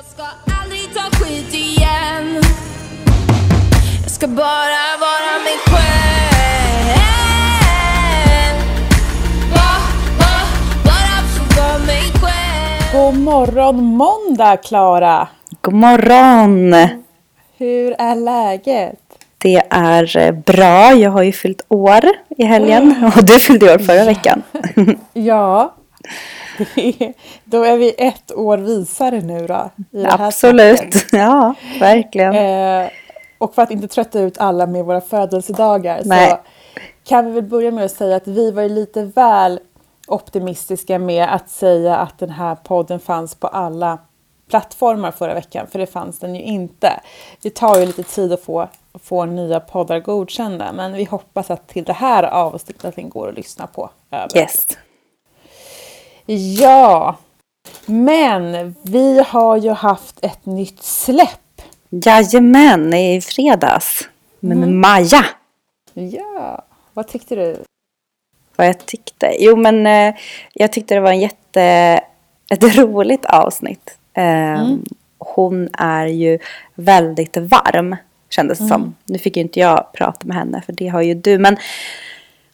Jag ska aldrig ta skit igen Jag ska bara vara mig själv Bara, bara, bara få vara mig själv God morgon måndag Klara! God morgon! Hur är läget? Det är eh, bra. Jag har ju fyllt år i helgen och du fyllde år förra veckan. Ja, då är vi ett år visare nu då. Absolut. Ja, verkligen. Eh, och för att inte trötta ut alla med våra födelsedagar Nej. så kan vi väl börja med att säga att vi var lite väl optimistiska med att säga att den här podden fanns på alla plattformar förra veckan, för det fanns den ju inte. Det tar ju lite tid att få, få nya poddar godkända, men vi hoppas att till det här avsnittet att den går att lyssna på. överallt. Yes. Ja, men vi har ju haft ett nytt släpp. Jajamän, i fredags. Med Mm. Maja. Ja, vad tyckte du? Vad jag tyckte. Jo, men eh, jag tyckte det var en jätte... Ett roligt avsnitt. Eh, Hon är ju väldigt varm, kändes det som. Nu fick ju inte jag prata med henne, för det har ju du. Men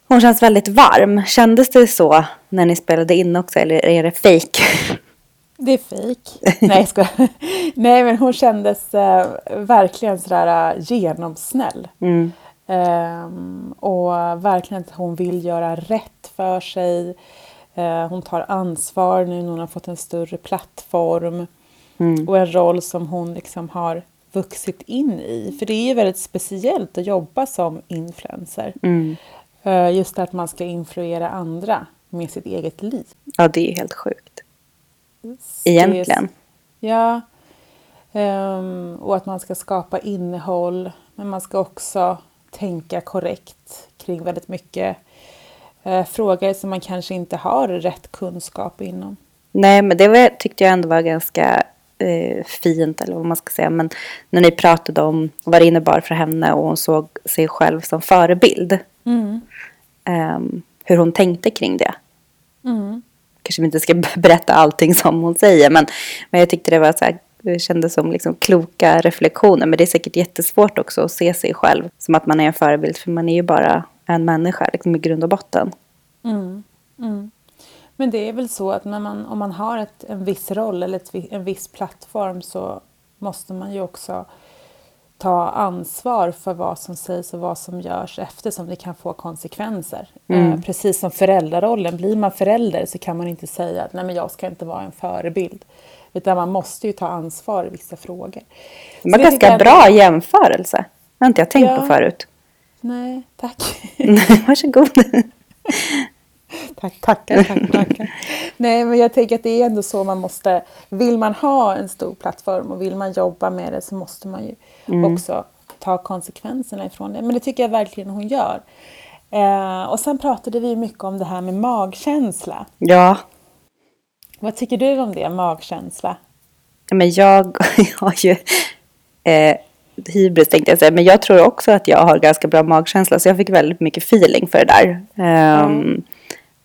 hon känns väldigt varm. Kändes det så när ni spelade in också, eller är det fejk? Det är fejk. Nej, jag. Nej, men hon kändes eh, verkligen sådär eh, genomsnäll. Mm. Ehm, och verkligen att hon vill göra rätt för sig. Eh, hon tar ansvar nu när hon har fått en större plattform. Mm. Och en roll som hon liksom har vuxit in i. För det är ju väldigt speciellt att jobba som influencer. Mm. Eh, just att man ska influera andra med sitt eget liv. Ja, det är helt sjukt. Är- Egentligen. Ja. Ehm, och att man ska skapa innehåll. Men man ska också tänka korrekt kring väldigt mycket eh, frågor som man kanske inte har rätt kunskap inom. Nej, men det var, tyckte jag ändå var ganska eh, fint, eller vad man ska säga. Men när ni pratade om vad det innebar för henne och hon såg sig själv som förebild. Ehm, hur hon tänkte kring det. Mm. Kanske vi inte ska berätta allting som hon säger. Men, men jag tyckte det var så här, det kändes som liksom kloka reflektioner. Men det är säkert jättesvårt också att se sig själv som att man är en förebild. För man är ju bara en människa liksom, i grund och botten. Mm. Mm. Men det är väl så att när man, om man har ett, en viss roll eller ett, en viss plattform så måste man ju också ta ansvar för vad som sägs och vad som görs eftersom det kan få konsekvenser. Eh, precis som föräldrarollen. Blir man förälder så kan man inte säga att Nej, men jag ska inte vara en förebild. Utan man måste ju ta ansvar i vissa frågor. Det var ganska jag- bra jämförelse. Det har inte jag tänkt Ja. på förut. Nej, tack. Varsågod. Tack, tackar, tackar, tackar. Nej, men jag tänker att det är ändå så man måste... Vill man ha en stor plattform och vill man jobba med det så måste man ju också ta konsekvenserna ifrån det. Men det tycker jag verkligen hon gör. Eh, och sen pratade vi mycket om det här med magkänsla. Ja, Vad tycker du om det, magkänsla? men jag har ju eh, hybris tänkte jag säga. Men jag tror också att jag har ganska bra magkänsla. Så jag fick väldigt mycket feeling för det där. Ehm,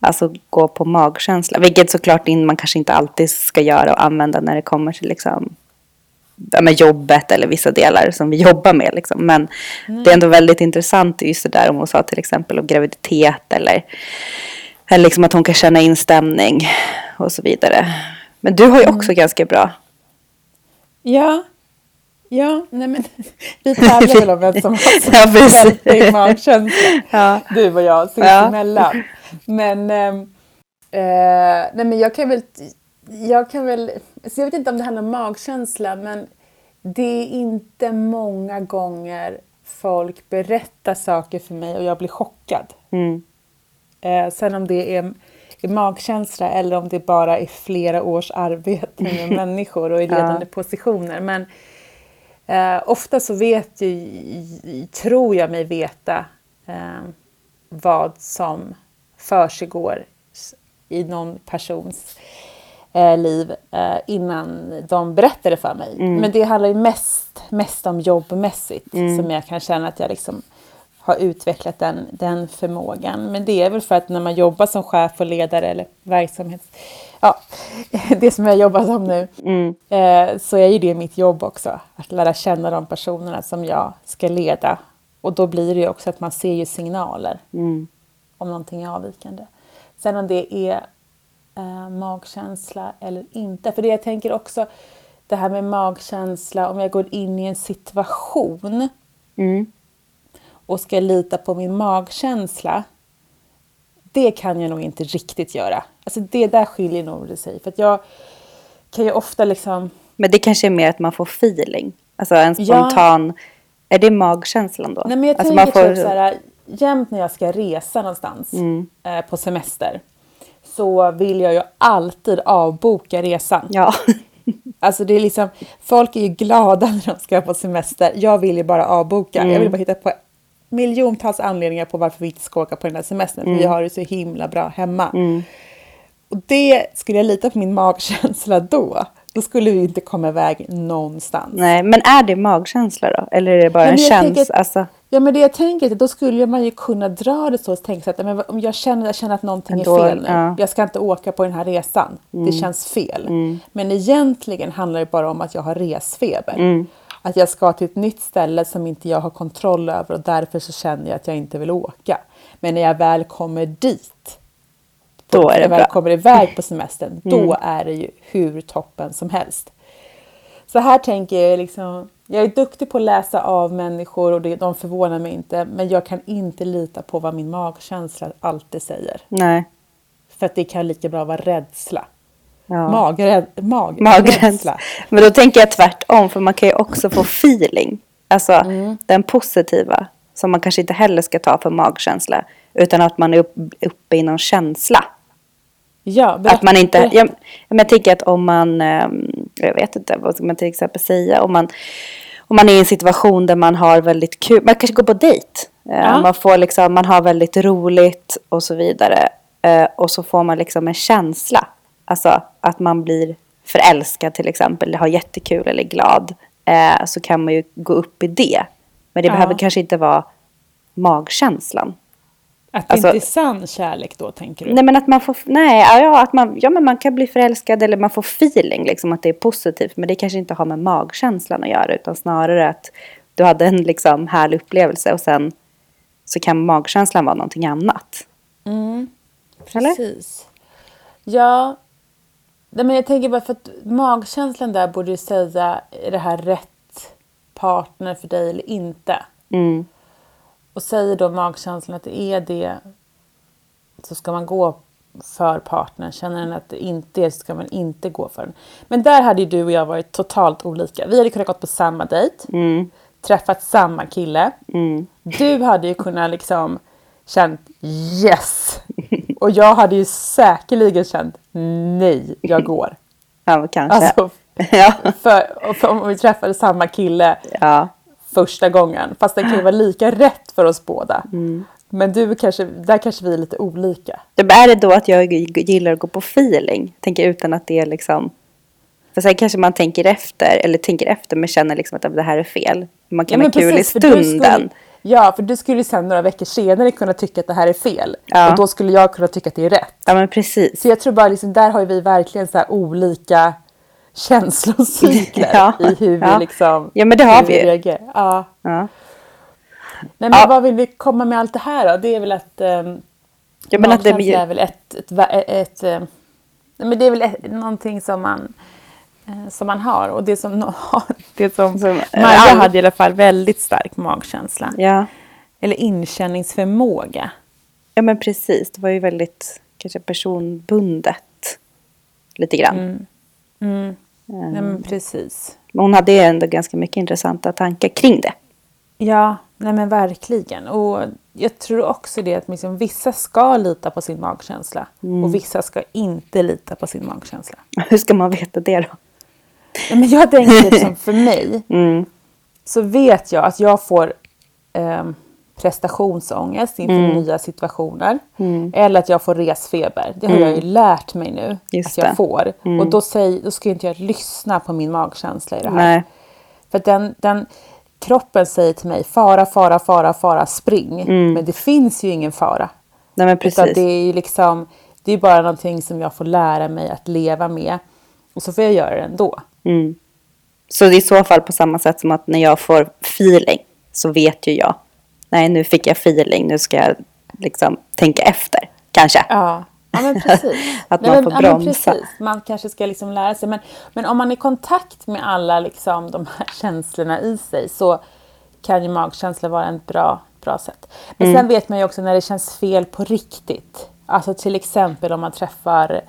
Alltså gå på magkänsla. Vilket såklart in, man kanske inte alltid ska göra och använda när det kommer till liksom, ja, med jobbet eller vissa delar som vi jobbar med. Liksom. Men det är ändå väldigt intressant just det där om hon sa till exempel om graviditet eller, eller liksom att hon kan känna instämning och så vidare. Men du har ju också ganska bra. Ja, ja, nej men vi tävlar väl om vem som har Ja, väldigt magkänsla. Ja. Du och jag sinsemellan. Men, ehm, eh, nej men jag kan väl, jag kan väl, så jag vet inte om det handlar om magkänsla men det är inte många gånger folk berättar saker för mig och jag blir chockad. Mm. Eh, sen om det är, är magkänsla eller om det bara är flera års arbete med människor och i ledande positioner. Men eh, ofta så vet ju, tror jag mig veta eh, vad som försiggår i någon persons eh, liv eh, innan de berättar det för mig. Men det handlar ju mest, mest om jobbmässigt som jag kan känna att jag liksom har utvecklat den, den förmågan. Men det är väl för att när man jobbar som chef och ledare eller ja, det som jag jobbar som nu, eh, så är ju det mitt jobb också. Att lära känna de personerna som jag ska leda. Och då blir det ju också att man ser ju signaler om någonting är avvikande. Sen om det är eh, magkänsla eller inte. För det jag tänker också, det här med magkänsla, om jag går in i en situation och ska lita på min magkänsla. Det kan jag nog inte riktigt göra. Alltså det där skiljer nog det sig. För att jag kan ju ofta liksom... Men det kanske är mer att man får feeling. Alltså en Ja. spontan... Är det magkänslan då? Nej, men jag alltså tänker typ så här, jämt när jag ska resa någonstans Mm. eh, på semester så vill jag ju alltid avboka resan. Ja. Alltså det är liksom, folk är ju glada när de ska på semester. Jag vill ju bara avboka. Jag Mm. vill bara hitta på miljontals anledningar på varför vi inte ska åka på den här semestern. Mm. För vi har det så himla bra hemma. Och det, skulle jag lita på min magkänsla då, då skulle vi inte komma iväg någonstans. Nej, men är det magkänsla då? Eller är det bara en men jag känsla? Alltså, Ja men det jag tänker är då skulle man ju kunna dra det så och tänka att men om jag känner, jag känner att någonting Ändå, är fel nu. ja. Jag ska inte åka på den här resan. Det känns fel. Men egentligen handlar det bara om att jag har resfeber. Att jag ska till ett nytt ställe som inte jag har kontroll över och därför så känner jag att jag inte vill åka. Men när jag väl kommer dit Då är det bra. kommer iväg på semestern, då är det ju hur toppen som helst. Så här tänker jag liksom, jag är duktig på att läsa av människor och det, de förvånar mig inte, men jag kan inte lita på vad min magkänsla alltid säger. nej. För att det kan lika bra vara rädsla. Ja. Mag, Magrädsla. rädsla. Men då tänker jag tvärtom, för man kan ju också få feeling. Alltså Mm. den positiva, som man kanske inte heller ska ta för magkänsla. Utan att man är upp, uppe i någon känsla. Ja, Att man inte, berätta. jag, jag tänker att om man, ehm, jag vet inte, vad ska man till exempel säga? Om man, om man är i en situation där man har väldigt kul, man kanske går på dejt. Eh, Ja. Man, får liksom, man har väldigt roligt och så vidare. Eh, och så får man liksom en känsla. Alltså att man blir förälskad till exempel, har jättekul eller glad. Eh, så kan man ju gå upp i det. Men det Ja. behöver kanske inte vara magkänslan. Att det alltså- inte är sann kärlek då, tänker du? Nej men att man får, nej, ja, att man, ja men man kan bli förälskad eller man får feeling liksom att det är positivt. Men det kanske inte har med magkänslan att göra utan snarare att du hade en liksom härlig upplevelse och sen så kan magkänslan vara någonting annat. Mm, Eller? precis. Ja, nej, men jag tänker bara för att magkänslan där borde ju säga, är det här rätt partner för dig eller inte? Mm. Och säger då magkänslan att det är det så ska man gå för partnern. Känner den att det inte är så ska man inte gå för den. Men där hade ju du och jag varit totalt olika. Vi hade kunnat gått på samma dejt, träffat samma kille. Du hade ju kunnat liksom känt yes. Och jag hade ju säkerligen känt nej, jag går. Ja, kanske. Alltså, ja. för, för om vi träffade samma kille ja. Första gången. Fast det kan ju vara lika rätt för oss båda. Mm. Men du kanske, där kanske vi är lite olika. Är det då att jag gillar att gå på feeling? Tänker utan att det är liksom... För sen kanske man tänker efter, eller tänker efter men känner liksom att det här är fel. Man kan Ja, ha kul precis, i stunden. Skulle, ja, för du skulle sen några veckor senare kunna tycka att det här är fel. Ja. Och då skulle jag kunna tycka att det är rätt. Ja men precis. Så jag tror bara liksom, där har vi verkligen så olika känslocykler Ja, i hur vi ja. liksom Ja, men det har vi reagerar. Ja. Ja. Nej, men vad vill vi komma med allt det här då? Det är väl att um, Ja, men att det är väl ett, ett, ett, ett eh, nej, men det är väl ett, någonting som man eh, som man har och det som, det som, Som, eh, Maja hade i alla fall väldigt stark magkänsla. Ja. Eller inkänningsförmåga. ja, men precis. Det var ju väldigt kanske personbundet. Lite grann. Mm. Nej, men precis. Men hon hade ju ändå ganska mycket intressanta tankar kring det. Ja, nej men verkligen. Och jag tror också det att liksom, vissa ska lita på sin magkänsla och vissa ska inte lita på sin magkänsla. Hur ska man veta det då? Nej, men jag tänker liksom för mig Mm. så vet jag att jag får ehm, prestationsångest inför nya situationer. Eller att jag får resfeber. Det har jag ju lärt mig nu Just att jag det. får. Och då, säger, då ska inte jag lyssna på min magkänsla i det här. Nej. För den, den, kroppen säger till mig fara, fara, fara, fara, spring. Men det finns ju ingen fara. Nej men Utan precis. det är ju liksom, Det är bara någonting som jag får lära mig att leva med. Och så får jag göra det ändå. Mm. Så det är i så fall på samma sätt som att när jag får feeling så vet ju jag. Nej, nu fick jag feeling, nu ska jag liksom tänka efter. Kanske. Ja, ja men precis. Att man Nej, får men, ja, bromsa. precis. Man kanske ska liksom lära sig. Men, men om man är i kontakt med alla liksom, de här känslorna i sig så kan ju magkänsla vara ett bra, bra sätt. Men Mm. sen vet man ju också när det känns fel på riktigt. Alltså till exempel om man träffar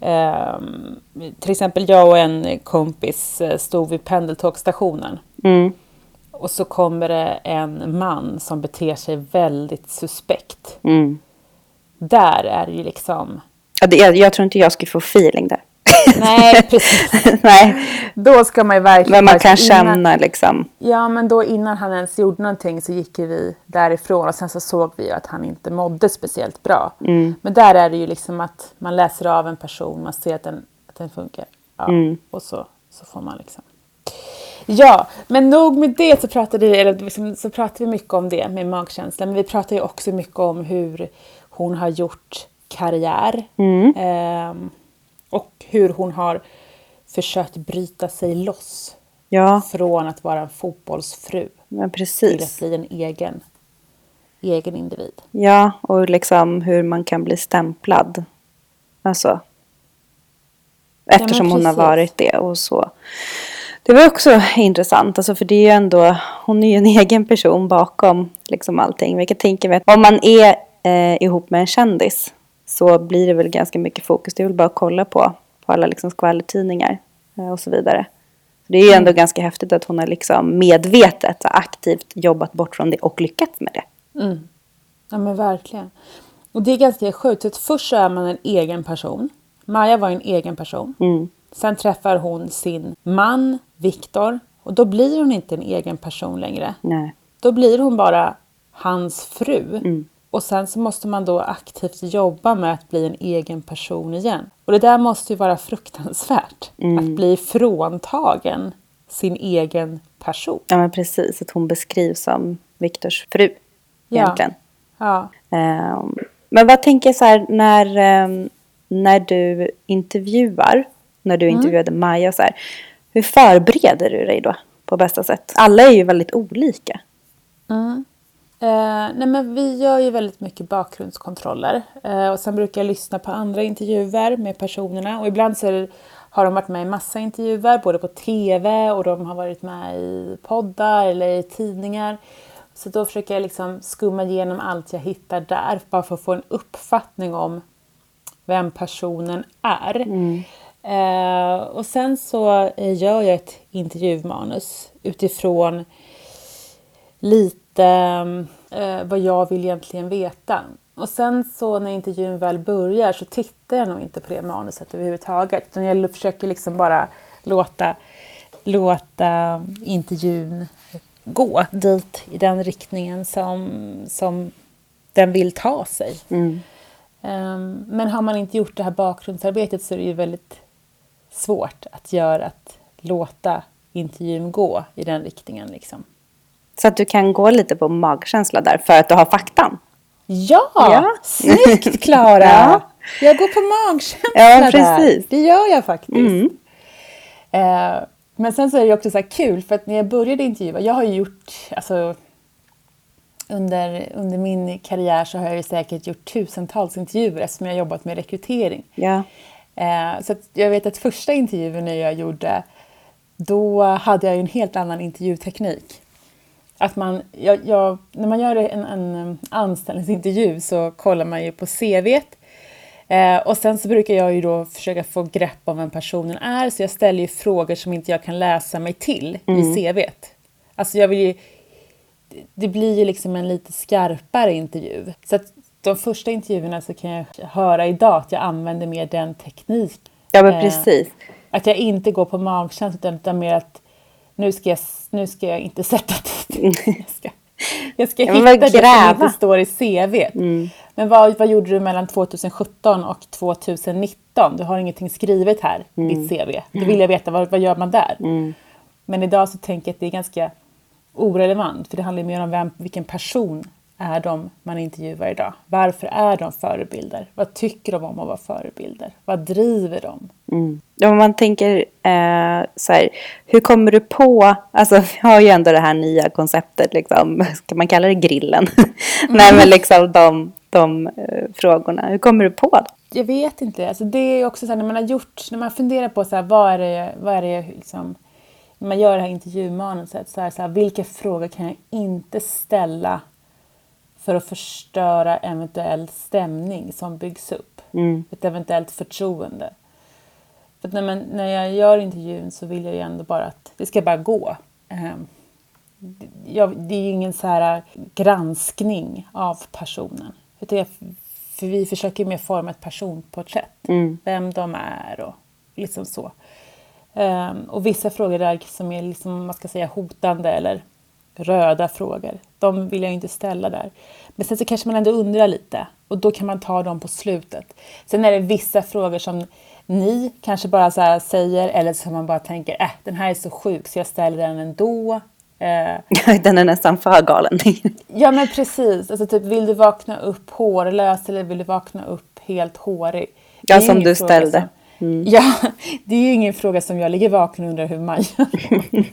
ehm, till exempel jag och en kompis eh, stod vid pendeltågsstationen. Mm. Och så kommer det en man som beter sig väldigt suspekt. Mm. Där är det ju liksom... Ja, det, jag, jag tror inte jag skulle få feeling där. Nej, precis. Nej, Då ska man ju verkligen... men man kan faktiskt innan- känna liksom. Ja, men då innan han ens gjorde någonting så gick ju vi därifrån och sen så såg vi ju att han inte mådde speciellt bra. Mm. Men där är det ju liksom att man läser av en person, man ser att den, att den funkar. Ja, Mm. Och så, så får man liksom... Ja, men nog med det så pratade vi, eller liksom, så pratade vi mycket om det med magkänsla. Men vi pratade ju också mycket om hur hon har gjort karriär. Mm. Ehm, och hur hon har försökt bryta sig loss Ja, från att vara en fotbollsfru men till att bli en egen, egen individ. Ja, och liksom hur man kan bli stämplad. Alltså. Eftersom hon har varit det och så. Det var också intressant, alltså för det är ju ändå, hon är ju en egen person bakom liksom allting. Vilket tänker vi att om man är eh, ihop med en kändis så blir det väl ganska mycket fokus. Det är väl bara att kolla på, på alla liksom skvallertidningar eh, och så vidare. Det är ju ändå ganska häftigt att hon har liksom medvetet aktivt jobbat bort från det och lyckats med det. Mm. Ja men verkligen. Och det är ganska sjukt. Först så är man en egen person. Maja var en egen person. Mm. Sen träffar hon sin man, Viktor. Och då blir hon inte en egen person längre. Nej. Då blir hon bara hans fru. Mm. Och sen så måste man då aktivt jobba med att bli en egen person igen. Och det där måste ju vara fruktansvärt. Mm. Att bli fråntagen sin egen person. Ja men precis, att hon beskrivs som Viktors fru egentligen. Ja. Ehm, men vad tänker jag så här när, ehm, när du intervjuar, när du intervjuade Maja och så här. Hur förbereder du dig då på bästa sätt? Alla är ju väldigt olika. Mm. Eh, nej men vi gör ju väldigt mycket bakgrundskontroller. Eh, och sen brukar jag lyssna på andra intervjuer med personerna. Och ibland så det, har de varit med i massa intervjuer, både på TV och de har varit med i poddar eller i tidningar. Så då försöker jag liksom skumma igenom allt jag hittar där, bara för att få en uppfattning om vem personen är. Eh, och sen så eh, gör jag ett intervjumanus utifrån lite eh, vad jag vill egentligen veta. Och sen så när intervjun väl börjar så tittar jag nog inte på det manuset överhuvudtaget. Utan jag försöker liksom bara låta, låta intervjun gå dit i den riktningen som, som den vill ta sig. Ehm, Men har man inte gjort det här bakgrundsarbetet så är det ju väldigt svårt att göra, att låta intervjun gå i den riktningen. Liksom. Så att du kan gå lite på magkänsla där för att du har faktan. Ja! Ja. Snyggt Klara! Ja. Jag går på magkänsla Ja, där. precis. Det gör jag faktiskt. Mm. Eh, men sen så är det också så kul för att när jag började intervjua, jag har ju gjort, alltså under, under min karriär så har jag ju säkert gjort tusentals intervjuer eftersom jag har jobbat med rekrytering. Ja. Eh, så jag vet att första intervjun jag gjorde, då hade jag en helt annan intervjuteknik. Att man, jag, jag, när man gör en, en anställningsintervju så kollar man ju på CVt. Eh, och sen så brukar jag ju då försöka få grepp om vem personen är, så jag ställer ju frågor som inte jag kan läsa mig till i CVt. Alltså jag vill ju, det blir ju liksom en lite skarpare intervju. Så de första intervjuerna så kan jag höra idag att jag använder mer den teknik. Ja men Eh, precis. Att jag inte går på magkänsla utan, mer att nu ska jag, nu ska jag inte sätta dit. Jag ska, jag ska hitta det som inte står i CV. Men vad, vad gjorde du mellan 2017 och 2019? Du har ingenting skrivet här i ditt CV. Då vill jag veta, vad, vad gör man där? Men idag så tänker jag att det är ganska orelevant. För det handlar mer om vem, vilken person är de man intervjuar idag? Varför är de förebilder? Vad tycker de om att vara förebilder? Vad driver de? Mm. Om man tänker eh, så här, hur kommer du på, alltså vi har ju ändå det här nya konceptet, liksom, ska man kalla det grillen? Mm. Nej men liksom de, de eh, frågorna, hur kommer du på det? Jag vet inte, alltså det är också så här, när man har gjort, när man funderar på så här, vad är det, vad är det liksom, när man gör det här intervjumanuset, så här, så här, vilka frågor kan jag inte ställa för att förstöra eventuell stämning som byggs upp. Mm. Ett eventuellt förtroende. För när, man, när jag gör intervjun så vill jag ju ändå bara att det ska bara gå. Um, jag, det är ju ingen så här granskning av personen. Utan jag, för vi försöker mer forma ett personporträtt. Mm. Vem de är och liksom så. Um, och vissa frågor där som är liksom, man ska säga hotande eller röda frågor. De vill jag inte ställa där. Men sen så kanske man ändå undrar lite och då kan man ta dem på slutet. Sen är det vissa frågor som ni kanske bara så säger eller som man bara tänker äh, den här är så sjuk så jag ställer den ändå. Eh, den är nästan för galen. ja men precis. Alltså, typ, vill du vakna upp hårlös eller vill du vakna upp helt hårig? Ja, som du ställde. Som, Mm. Ja, det är ju ingen fråga som jag ligger vaken och undrar hur Maja,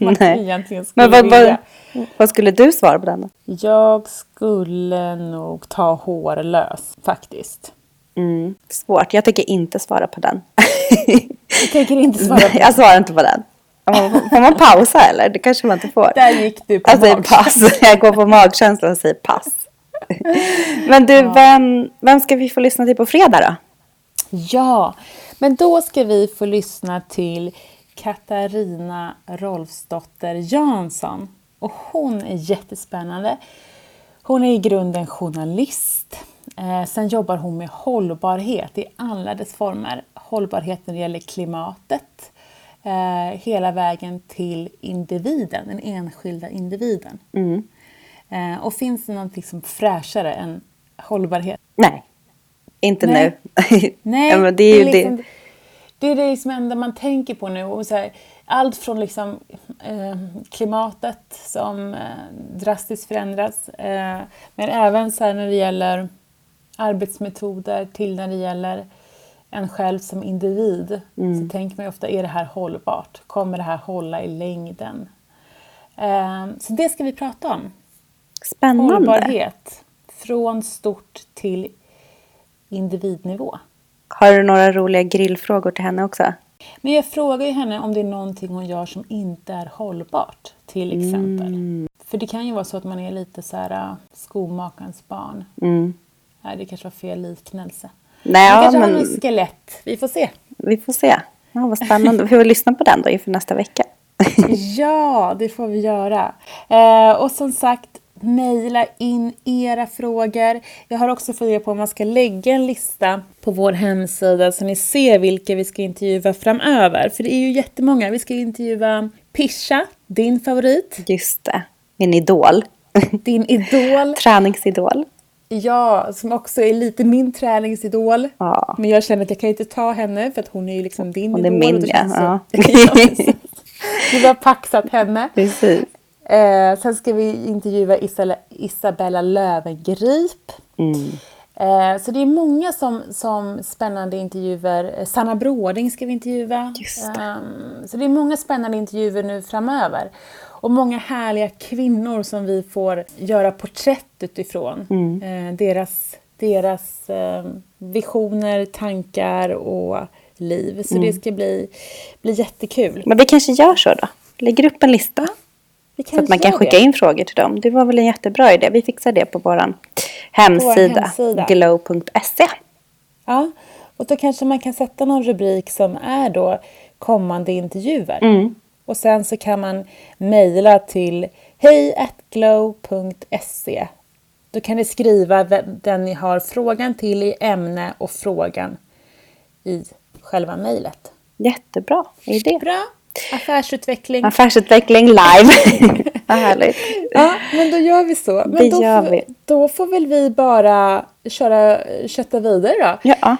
Maja egentligen skulle Men vad. Vad, vad skulle du svara på den Jag skulle nog ta hårlös faktiskt. Mm. Svårt, jag tänker inte svara på den. Du tänker inte svara på den? Jag svarar inte på den. Får man pausa eller? Det kanske man inte får. Där gick du på magkänsla. pass. Jag går på magkänsla och säger pass. Men du, ja. vem, vem ska vi få lyssna till på fredag då? Ja, men då ska vi få lyssna till Katarina Rolfsdotter Jansson. Och hon är jättespännande. Hon är i grunden journalist. Eh, sen jobbar hon med hållbarhet i alla dess former. Hållbarhet när det gäller klimatet. Eh, hela vägen till individen, den enskilda individen. Mm. Eh, och finns det något liksom fräschare än hållbarhet? Nej, inte Nej. nu. Nej, ja, det är det. Är liksom, det. det är det liksom enda man tänker på nu. Och så här, allt från liksom, eh, klimatet som eh, drastiskt förändras, eh, men även så när det gäller arbetsmetoder till när det gäller en själv som individ. Mm. Så tänker man ofta, är det här hållbart? Kommer det här hålla i längden? Eh, så det ska vi prata om. Spännande. Hållbarhet. Från stort till individnivå. Har du några roliga grillfrågor till henne också? Men jag frågar ju henne om det är någonting hon gör som inte är hållbart, till exempel. Mm. För det kan ju vara så att man är lite så här äh, skomakarens barn. Mm. Nej, det kanske var fel liknelse. Nej, ja, kanske men... har något skelett. Vi får se. Vi får se. Ja, vad spännande. Vi får lyssna på den då inför nästa vecka. ja, det får vi göra. Eh, och som sagt, mejla in era frågor. Jag har också funderat på om man ska lägga en lista på vår hemsida så ni ser vilka vi ska intervjua framöver. För det är ju jättemånga. Vi ska intervjua Pisha, din favorit. Just det, min idol. Din idol. Träningsidol. Ja, som också är lite min träningsidol. Ja. Men jag känner att jag kan inte ta henne för att hon är ju liksom din hon idol. Hon är min, ja. Du har paxat henne. Precis. Eh, sen ska vi intervjua Isabella, Isabella Lövengrip. Mm. Eh, så det är många som, som spännande intervjuer. Eh, Sanna Bråding ska vi intervjua. Just det. Um, så det är många spännande intervjuer nu framöver. Och många härliga kvinnor som vi får göra porträtt utifrån. Mm. Eh, deras deras eh, visioner, tankar och liv. Så mm. det ska bli, bli jättekul. Men vi kanske gör så då? Lägger upp en lista. Så att man kan skicka det. in frågor till dem. Det var väl en jättebra idé. Vi fixar det på vår hemsida, hemsida. glow.se. Ja, och då kanske man kan sätta någon rubrik som är då kommande intervjuer. Mm. Och sen så kan man mejla till hejatglow.se. Då kan ni skriva den ni har frågan till i ämne och frågan i själva mejlet. Jättebra idé. Bra. Affärsutveckling. Affärsutveckling live. Vad härligt. Ja, men då gör vi så. Men det då, gör får, vi. då får väl vi bara köra, kötta vidare då. Ja.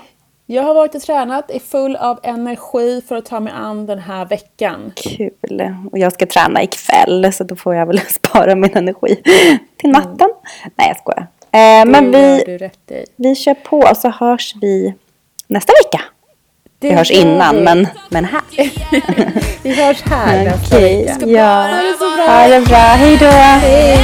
Jag har varit och tränat, är full av energi för att ta mig an den här veckan. Kul. Och jag ska träna ikväll så då får jag väl spara min energi till natten. Nej, jag skojar. Eh, men vi, vi kör på så hörs vi nästa vecka. Det Vi hörs innan, vi. men, men här. Vi hörs här nästa Okej, vecka. ja. Ha det så bra. Ha det bra. Hej då. Hej.